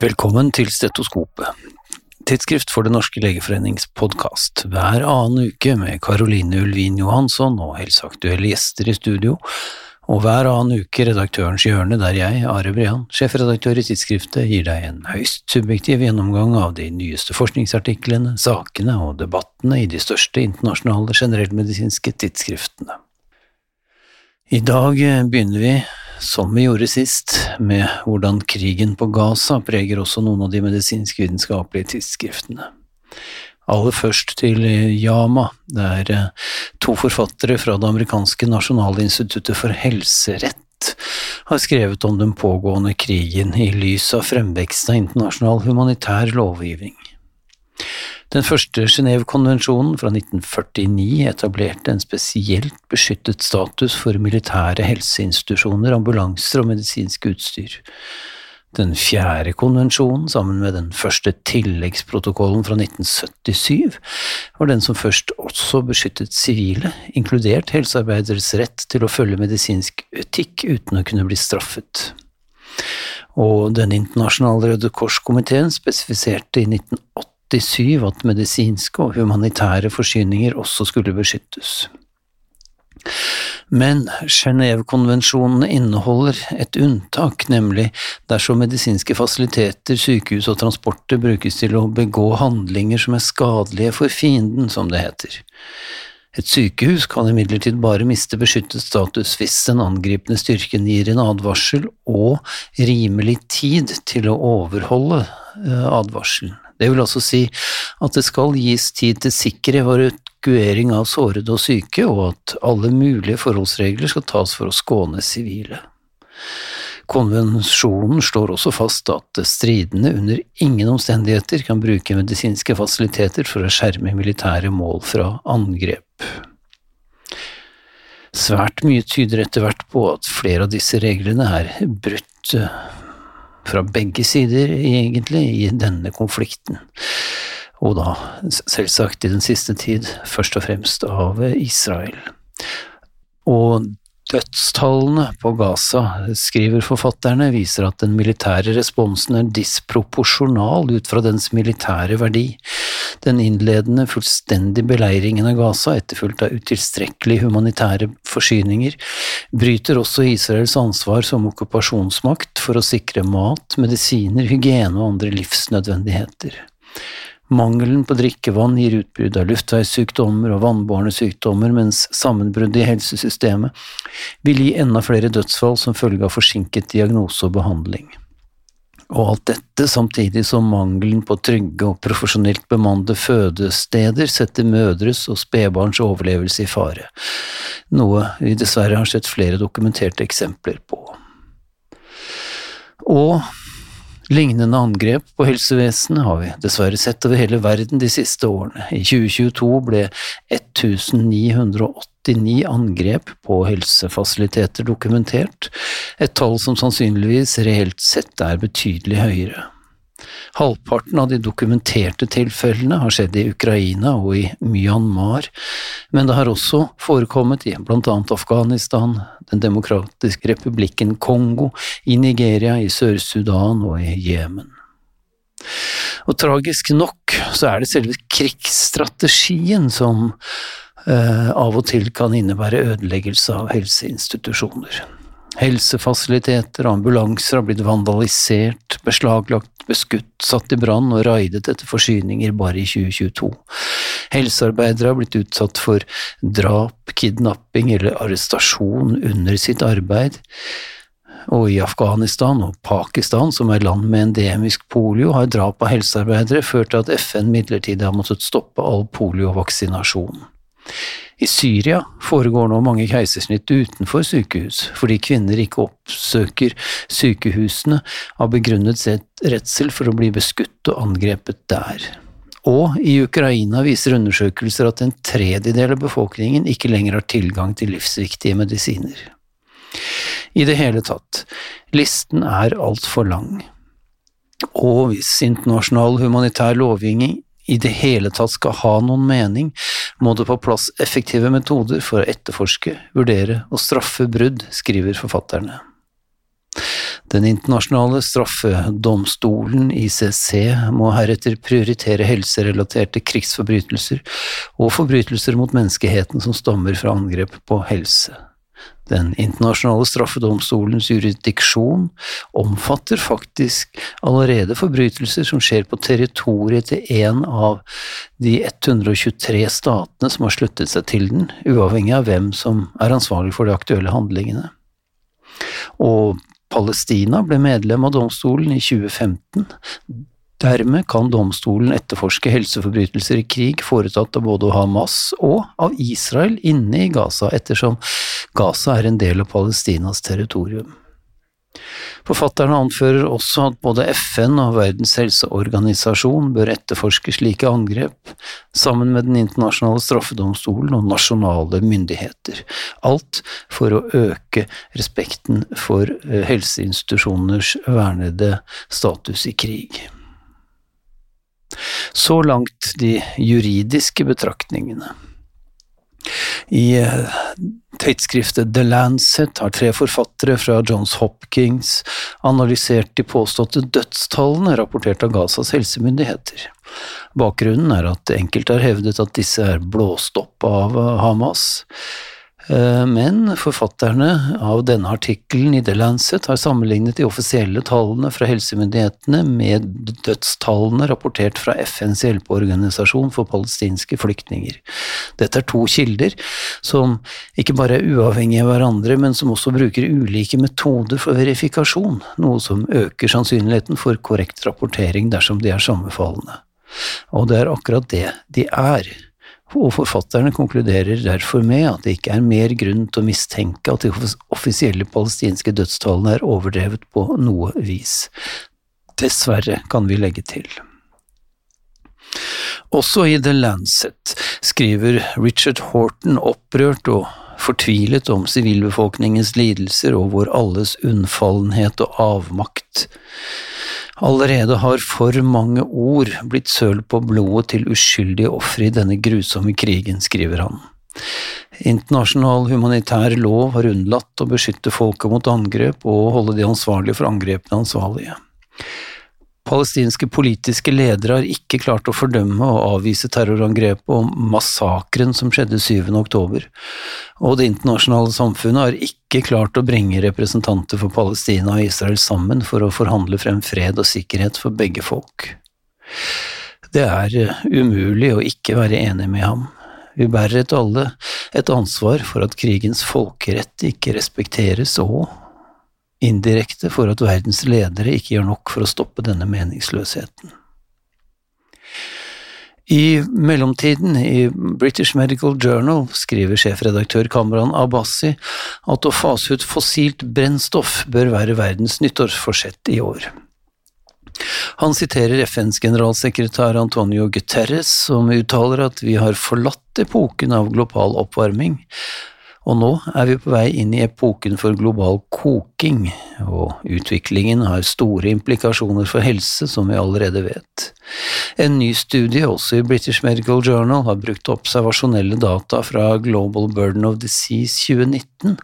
Velkommen til Stetoskopet, tidsskrift for Det norske legeforenings podkast, hver annen uke med Caroline Ulvin Johansson og helseaktuelle gjester i studio, og hver annen uke Redaktørens hjørne, der jeg, Are Brean, sjefredaktør i tidsskriftet, gir deg en høyst subjektiv gjennomgang av de nyeste forskningsartiklene, sakene og debattene i de største internasjonale generellmedisinske tidsskriftene. I dag begynner vi som vi gjorde sist, med hvordan krigen på Gaza preger også noen av de medisinsk-vitenskapelige tidsskriftene. Aller først til Yama, der eh, to forfattere fra det amerikanske nasjonalinstituttet for helserett har skrevet om den pågående krigen i lys av fremveksten av internasjonal humanitær lovgivning. Den første Genévekonvensjonen fra 1949 etablerte en spesielt beskyttet status for militære helseinstitusjoner, ambulanser og medisinsk utstyr. Den fjerde konvensjonen, sammen med den første tilleggsprotokollen fra 1977, var den som først også beskyttet sivile, inkludert helsearbeideres rett til å følge medisinsk etikk uten å kunne bli straffet. Og Den internasjonale Røde Kors-komiteen spesifiserte i 1980 1987 at medisinske og humanitære forsyninger også skulle beskyttes. Men Genévekonvensjonene inneholder et unntak, nemlig dersom medisinske fasiliteter, sykehus og transporter brukes til å begå handlinger som er skadelige for fienden, som det heter. Et sykehus kan imidlertid bare miste beskyttet status hvis den angripende styrken gir en advarsel og rimelig tid til å overholde eh, advarselen. Det vil altså si at det skal gis tid til sikker evakuering av sårede og syke, og at alle mulige forholdsregler skal tas for å skåne sivile. Konvensjonen slår også fast at stridende under ingen omstendigheter kan bruke medisinske fasiliteter for å skjerme militære mål fra angrep. Svært mye tyder etter hvert på at flere av disse reglene er brutt fra begge sider, egentlig, i denne konflikten. Og da, selvsagt, i den siste tid, først og fremst av Israel. Og Dødstallene på Gaza, skriver forfatterne, viser at den militære responsen er disproporsjonal ut fra dens militære verdi. Den innledende, fullstendige beleiringen av Gaza, etterfulgt av utilstrekkelige humanitære forsyninger, bryter også Israels ansvar som okkupasjonsmakt for å sikre mat, medisiner, hygiene og andre livsnødvendigheter. Mangelen på drikkevann gir utbrudd av luftveissykdommer og vannbårne sykdommer, mens sammenbruddet i helsesystemet vil gi enda flere dødsfall som følge av forsinket diagnose og behandling. Og alt dette samtidig som mangelen på trygge og profesjonelt bemannede fødesteder setter mødres og spedbarns overlevelse i fare, noe vi dessverre har sett flere dokumenterte eksempler på. Og Lignende angrep på helsevesenet har vi dessverre sett over hele verden de siste årene. I 2022 ble 1989 angrep på helsefasiliteter dokumentert, et tall som sannsynligvis reelt sett er betydelig høyere. Halvparten av de dokumenterte tilfellene har skjedd i Ukraina og i Myanmar, men det har også forekommet i blant annet Afghanistan, Den demokratiske republikken Kongo, i Nigeria, i Sør-Sudan og i Jemen. Og tragisk nok så er det selve krigsstrategien som eh, av og til kan innebære ødeleggelse av helseinstitusjoner. Helsefasiliteter og ambulanser har blitt vandalisert, beslaglagt, beskutt, satt i brann og raidet etter forsyninger bare i 2022. Helsearbeidere har blitt utsatt for drap, kidnapping eller arrestasjon under sitt arbeid. Og i Afghanistan og Pakistan, som er land med endemisk polio, har drap av helsearbeidere ført til at FN midlertidig har måttet stoppe all poliovaksinasjon. I Syria foregår nå mange keisersnitt utenfor sykehus, fordi kvinner ikke oppsøker sykehusene av begrunnet redsel for å bli beskutt og angrepet der. Og i Ukraina viser undersøkelser at en tredjedel av befolkningen ikke lenger har tilgang til livsviktige medisiner. I det hele tatt, listen er altfor lang. Og hvis internasjonal humanitær lovgivning i det hele tatt skal ha noen mening, må det på plass effektive metoder for å etterforske, vurdere og straffe brudd, skriver forfatterne. Den internasjonale straffedomstolen, ICC, må heretter prioritere helserelaterte krigsforbrytelser og forbrytelser mot menneskeheten som stammer fra angrep på helse. Den internasjonale straffedomstolens jurisdiksjon omfatter faktisk allerede forbrytelser som skjer på territoriet til en av de 123 statene som har sluttet seg til den, uavhengig av hvem som er ansvarlig for de aktuelle handlingene. Og Palestina ble medlem av domstolen i 2015. Dermed kan domstolen etterforske helseforbrytelser i krig foretatt av både Hamas og av Israel inne i Gaza, ettersom Gaza er en del av Palestinas territorium. Forfatterne anfører også at både FN og Verdens helseorganisasjon bør etterforske slike angrep, sammen med Den internasjonale straffedomstolen og nasjonale myndigheter, alt for å øke respekten for eh, helseinstitusjoners vernede status i krig. Så langt de juridiske betraktningene. I eh, tidsskriftet The Lancet har tre forfattere fra Johns Hopkins analysert de påståtte dødstallene rapportert av Gazas helsemyndigheter. Bakgrunnen er at enkelte har hevdet at disse er blåst opp av Hamas, men forfatterne av denne artikkelen i The Lancet har sammenlignet de offisielle tallene fra helsemyndighetene med dødstallene rapportert fra FNs hjelpeorganisasjon for palestinske flyktninger. Dette er to kilder som ikke bare er uavhengige av hverandre, men som også bruker ulike metoder for verifikasjon, noe som øker sannsynligheten for korrekt rapportering dersom de er sammenfallende. Og det er akkurat det de er og forfatterne konkluderer derfor med at det ikke er mer grunn til å mistenke at de offisielle palestinske dødstallene er overdrevet på noe vis. Dessverre, kan vi legge til. Også i The Lancet skriver Richard Horton opprørt og fortvilet om sivilbefolkningens lidelser og vår alles unnfallenhet og avmakt. Allerede har for mange ord blitt sølt på blodet til uskyldige ofre i denne grusomme krigen, skriver han. Internasjonal humanitær lov har unnlatt å beskytte folket mot angrep og holde de ansvarlige for angrepene ansvarlige. Palestinske politiske ledere har ikke klart å fordømme og avvise terrorangrepet og massakren som skjedde 7. oktober, og det internasjonale samfunnet har ikke klart å bringe representanter for Palestina og Israel sammen for å forhandle frem fred og sikkerhet for begge folk. Det er eh, umulig å ikke være enig med ham. Vi bærer et alle et ansvar for at krigens folkerett ikke respekteres og indirekte for at verdens ledere ikke gjør nok for å stoppe denne meningsløsheten. I mellomtiden, i British Medical Journal, skriver sjefredaktør Kamran Abbasi at å fase ut fossilt brennstoff bør være verdens nyttårsforsett i år. Han siterer FNs generalsekretær Antonio Guterres, som uttaler at vi har forlatt epoken av global oppvarming, og nå er vi på vei inn i epoken for global koking, og utviklingen har store implikasjoner for helse, som vi allerede vet. En ny studie, også i British Medical Journal, har brukt observasjonelle data fra Global Burden of Disease 2019,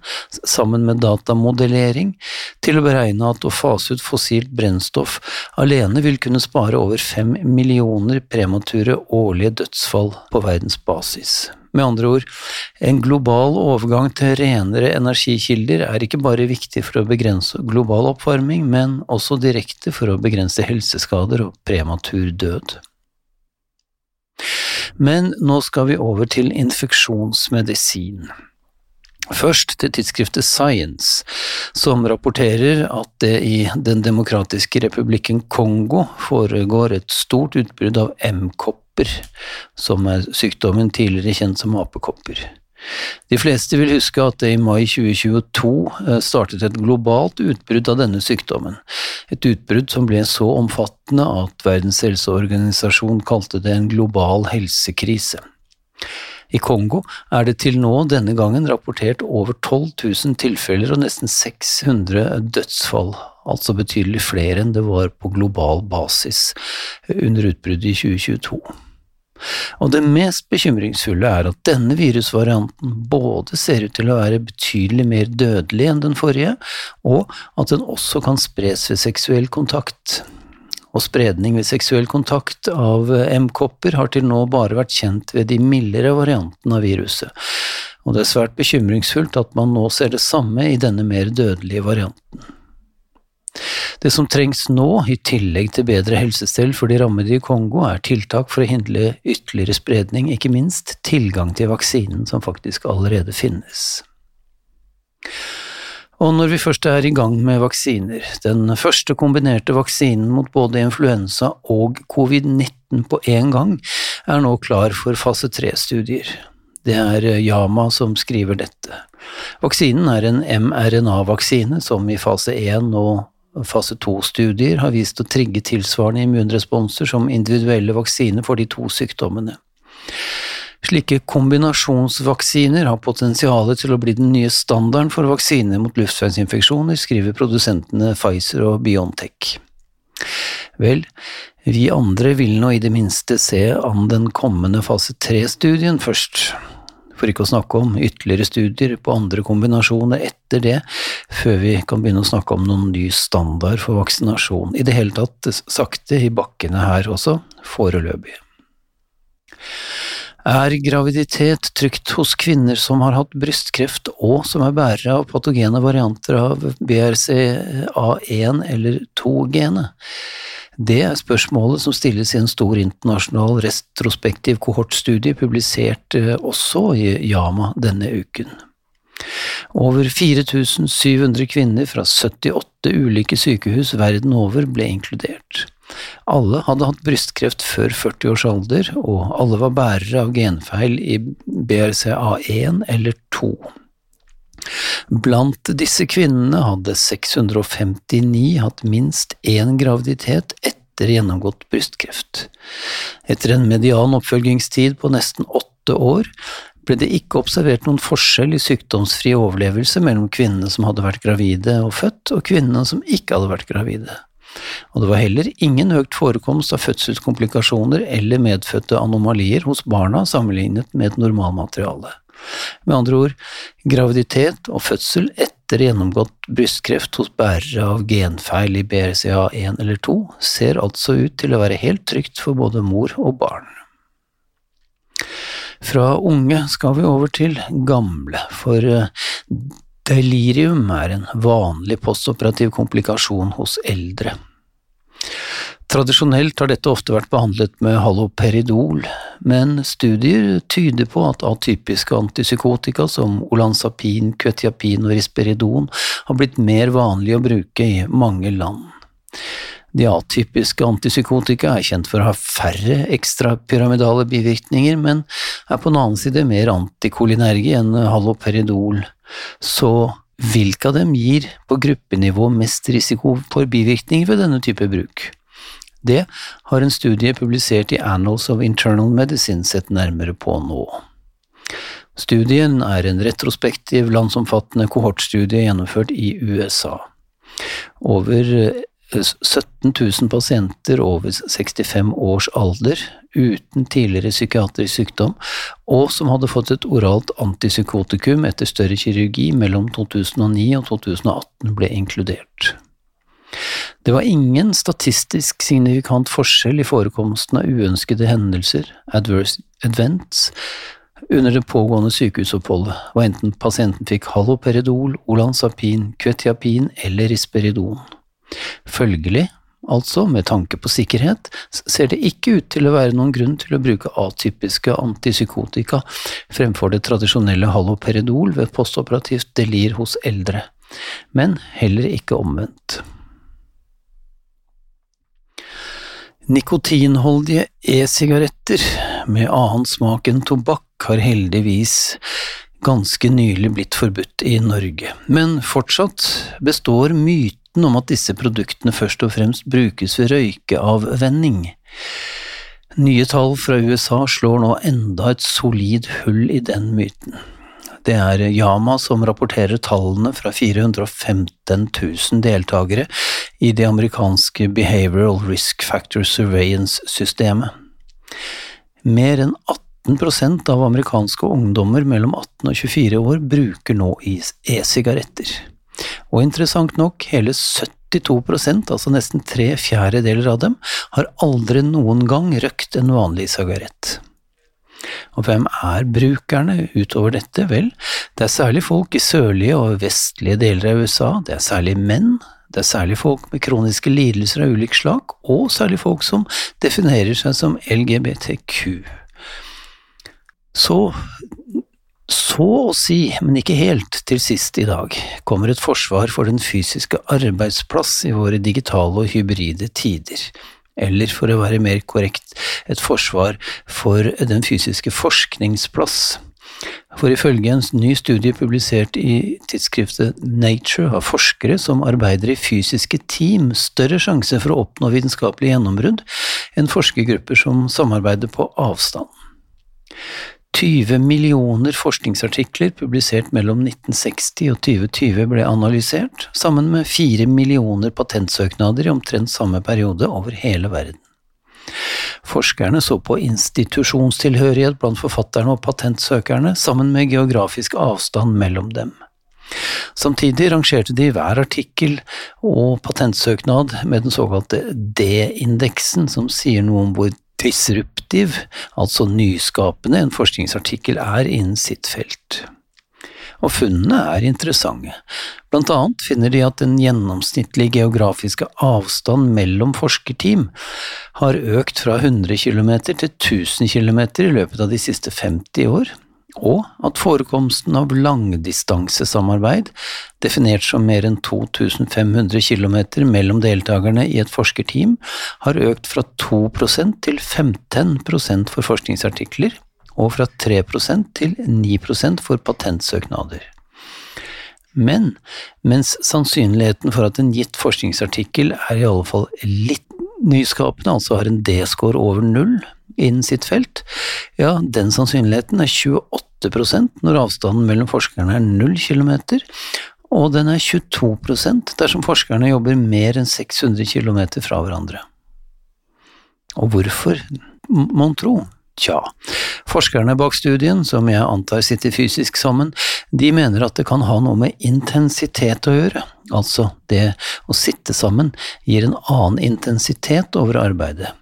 sammen med datamodellering, til å beregne at å fase ut fossilt brennstoff alene vil kunne spare over fem millioner premature årlige dødsfall på verdensbasis. Med andre ord, en global overgang til renere energikilder er ikke bare viktig for å begrense global oppvarming, men også direkte for å begrense helseskader og prematur død. Men nå skal vi over til infeksjonsmedisin. Først til tidsskriftet Science, som rapporterer at det i Den demokratiske republikken Kongo foregår et stort utbrudd av m-kopp apekopper, som er sykdommen tidligere kjent som apekopper. De fleste vil huske at det i mai 2022 eh, startet et globalt utbrudd av denne sykdommen, et utbrudd som ble så omfattende at Verdens helseorganisasjon kalte det en global helsekrise. I Kongo er det til nå denne gangen rapportert over 12 000 tilfeller og nesten 600 dødsfall, altså betydelig flere enn det var på global basis under utbruddet i 2022. Og det mest bekymringsfulle er at denne virusvarianten både ser ut til å være betydelig mer dødelig enn den forrige, og at den også kan spres ved seksuell kontakt. Og spredning ved seksuell kontakt av M-kopper har til nå bare vært kjent ved de mildere variantene av viruset, og det er svært bekymringsfullt at man nå ser det samme i denne mer dødelige varianten. Det som trengs nå, i tillegg til bedre helsestell for de rammede i Kongo, er tiltak for å hindre ytterligere spredning, ikke minst tilgang til vaksinen som faktisk allerede finnes. Og når vi først er i gang med vaksiner, den første kombinerte vaksinen mot både influensa og covid-19 på én gang, er nå klar for fase tre-studier. Det er Yama som skriver dette. Vaksinen er en mRNA-vaksine som i fase 1 og fase 2-studier har vist å trigge tilsvarende immunresponser som individuelle vaksiner for de to sykdommene. Slike kombinasjonsvaksiner har potensial til å bli den nye standarden for vaksiner mot luftveisinfeksjoner, skriver produsentene Pfizer og Biontech. Vel, vi andre vil nå i det minste se an den kommende fase 3-studien først for ikke å snakke om ytterligere studier på andre kombinasjoner etter det, før vi kan begynne å snakke om noen ny standard for vaksinasjon. I det hele tatt sakte i bakkene her også, foreløpig. Er graviditet trygt hos kvinner som har hatt brystkreft og som er bærere av patogene varianter av BRCA1 eller 2-genet? Det er spørsmålet som stilles i en stor internasjonal retrospektiv kohortstudie publisert eh, også i Yama denne uken. Over 4700 kvinner fra 78 ulike sykehus verden over ble inkludert. Alle hadde hatt brystkreft før 40 års alder, og alle var bærere av genfeil i BRCA1 eller 2. Blant disse kvinnene hadde 659 hatt minst én graviditet etter gjennomgått brystkreft. Etter en median oppfølgingstid på nesten åtte år ble det ikke observert noen forskjell i sykdomsfri overlevelse mellom kvinnene som hadde vært gravide og født, og kvinnene som ikke hadde vært gravide. Og det var heller ingen økt forekomst av fødselskomplikasjoner eller medfødte anomalier hos barna sammenlignet med et normalmateriale. Med andre ord, graviditet og fødsel etter gjennomgått brystkreft hos bærere av genfeil i BRCA1 eller 2 ser altså ut til å være helt trygt for både mor og barn. Fra unge skal vi over til gamle, for eh, delirium er en vanlig postoperativ komplikasjon hos eldre. Tradisjonelt har dette ofte vært behandlet med haloperidol, men studier tyder på at atypiske antipsykotika som olanzapin, kvetiapin og risperidon har blitt mer vanlig å bruke i mange land. De atypiske antipsykotika er kjent for å ha færre ekstrapyramidale bivirkninger, men er på den annen side mer antikolinerge enn haloperidol, så hvilke av dem gir på gruppenivå mest risiko for bivirkninger ved denne type bruk? Det har en studie publisert i Annals of Internal Medicine sett nærmere på nå. Studien er en retrospektiv, landsomfattende kohortstudie gjennomført i USA. Over 17 000 pasienter over 65 års alder uten tidligere psykiatrisk sykdom, og som hadde fått et oralt antipsykotikum etter større kirurgi mellom 2009 og 2018 ble inkludert. Det var ingen statistisk signifikant forskjell i forekomsten av uønskede hendelser, adverse events, under det pågående sykehusoppholdet, hva enten pasienten fikk haloperidol, olanzapin, kvetiapin eller risperidon. Følgelig, altså med tanke på sikkerhet, ser det ikke ut til å være noen grunn til å bruke atypiske antipsykotika fremfor det tradisjonelle haloperidol ved postoperativt delir hos eldre, men heller ikke omvendt. Nikotinholdige e-sigaretter med annen smak enn tobakk har heldigvis ganske nylig blitt forbudt i Norge, men fortsatt består myten om at disse produktene først og fremst brukes ved røykeavvenning. Nye tall fra USA slår nå enda et solid hull i den myten. Det er Yama som rapporterer tallene fra 415 000 deltakere i det amerikanske Behavioral Risk Factor Surveillance-systemet. Mer enn 18% av amerikanske ungdommer mellom 18 og 24 år bruker nå e-sigaretter. Og interessant nok, hele 72% altså nesten tre fjerdedeler av dem, har aldri noen gang røkt en vanlig sigarett. Og hvem er brukerne utover dette? Vel, det er særlig folk i sørlige og vestlige deler av USA, det er særlig menn, det er særlig folk med kroniske lidelser av ulik slag, og særlig folk som definerer seg som LGBTQ. Så så å si, men ikke helt, til sist i dag, kommer et forsvar for den fysiske arbeidsplass i våre digitale og hybride tider, eller for å være mer korrekt, et forsvar for den fysiske forskningsplass. For ifølge en ny studie publisert i tidsskriftet Nature har forskere som arbeider i fysiske team, større sjanse for å oppnå vitenskapelig gjennombrudd enn forskergrupper som samarbeider på avstand. 20 millioner forskningsartikler publisert mellom 1960 og 2020 ble analysert, sammen med 4 millioner patentsøknader i omtrent samme periode over hele verden. Forskerne så på institusjonstilhørighet blant forfatterne og patentsøkerne, sammen med geografisk avstand mellom dem. Samtidig rangerte de hver artikkel og patentsøknad med den såkalte D-indeksen, som sier noe om hvor disruptiv, altså nyskapende, en forskningsartikkel er innen sitt felt. Og funnene er interessante. Blant annet finner de at den gjennomsnittlige geografiske avstand mellom forskerteam har økt fra 100 km til 1000 km i løpet av de siste 50 år, og at forekomsten av langdistansesamarbeid, definert som mer enn 2500 km mellom deltakerne i et forskerteam, har økt fra 2% til 15% for forskningsartikler, og fra 3% til 9% for patentsøknader. Men mens sannsynligheten for at en gitt forskningsartikkel er i alle fall litt nyskapende, altså har en D-score over null innen sitt felt, ja, den sannsynligheten er 28 når avstanden mellom forskerne er 0 km, og den er 22% dersom forskerne jobber mer enn 600 km fra hverandre. Og hvorfor, mon tro? Tja, forskerne bak studien, som jeg antar sitter fysisk sammen, de mener at det kan ha noe med intensitet å gjøre, altså det å sitte sammen gir en annen intensitet over arbeidet.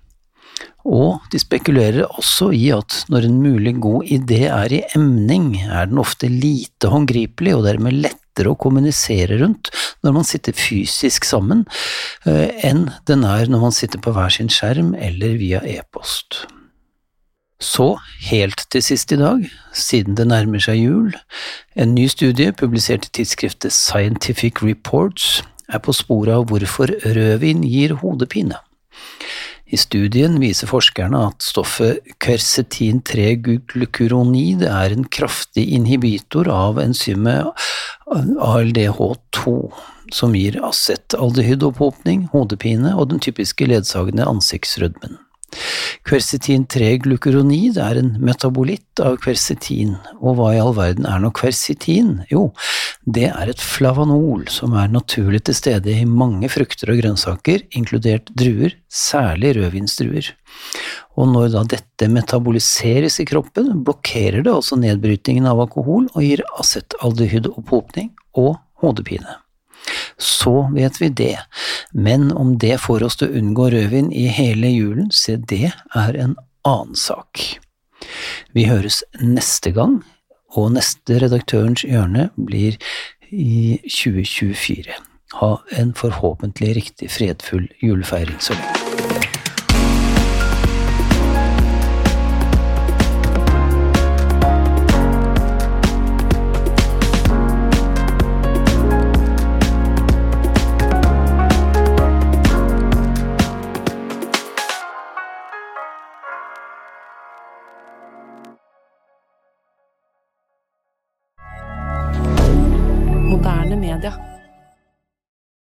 Og de spekulerer også i at når en mulig god idé er i emning, er den ofte lite håndgripelig og dermed lettere å kommunisere rundt når man sitter fysisk sammen, eh, enn den er når man sitter på hver sin skjerm eller via e-post. Så, helt til sist i dag, siden det nærmer seg jul, en ny studie publisert i tidsskriftet Scientific Reports er på sporet av hvorfor rødvin gir hodepine. I studien viser forskerne at stoffet quercetin-3-glukuronid er en kraftig inhibitor av enzymet ALDH2, som gir acetaldehydoppåpning, hodepine og den typiske ledsagende ansiktsrødmen. Quercetin-3-glukuronid er en metabolitt av quercetin, og hva i all verden er nå quercetin? Jo, det er et flavanol som er naturlig til stede i mange frukter og grønnsaker, inkludert druer, særlig rødvinsdruer. Og når da dette metaboliseres i kroppen, blokkerer det altså nedbrytingen av alkohol og gir acetaldehydopphopning og hodepine så vet vi det, men om det får oss til å unngå rødvin i hele julen, se det er en annen sak. Vi høres neste gang, og neste Redaktørens hjørne blir i 2024. Ha en forhåpentlig riktig fredfull julefeiring så lenge.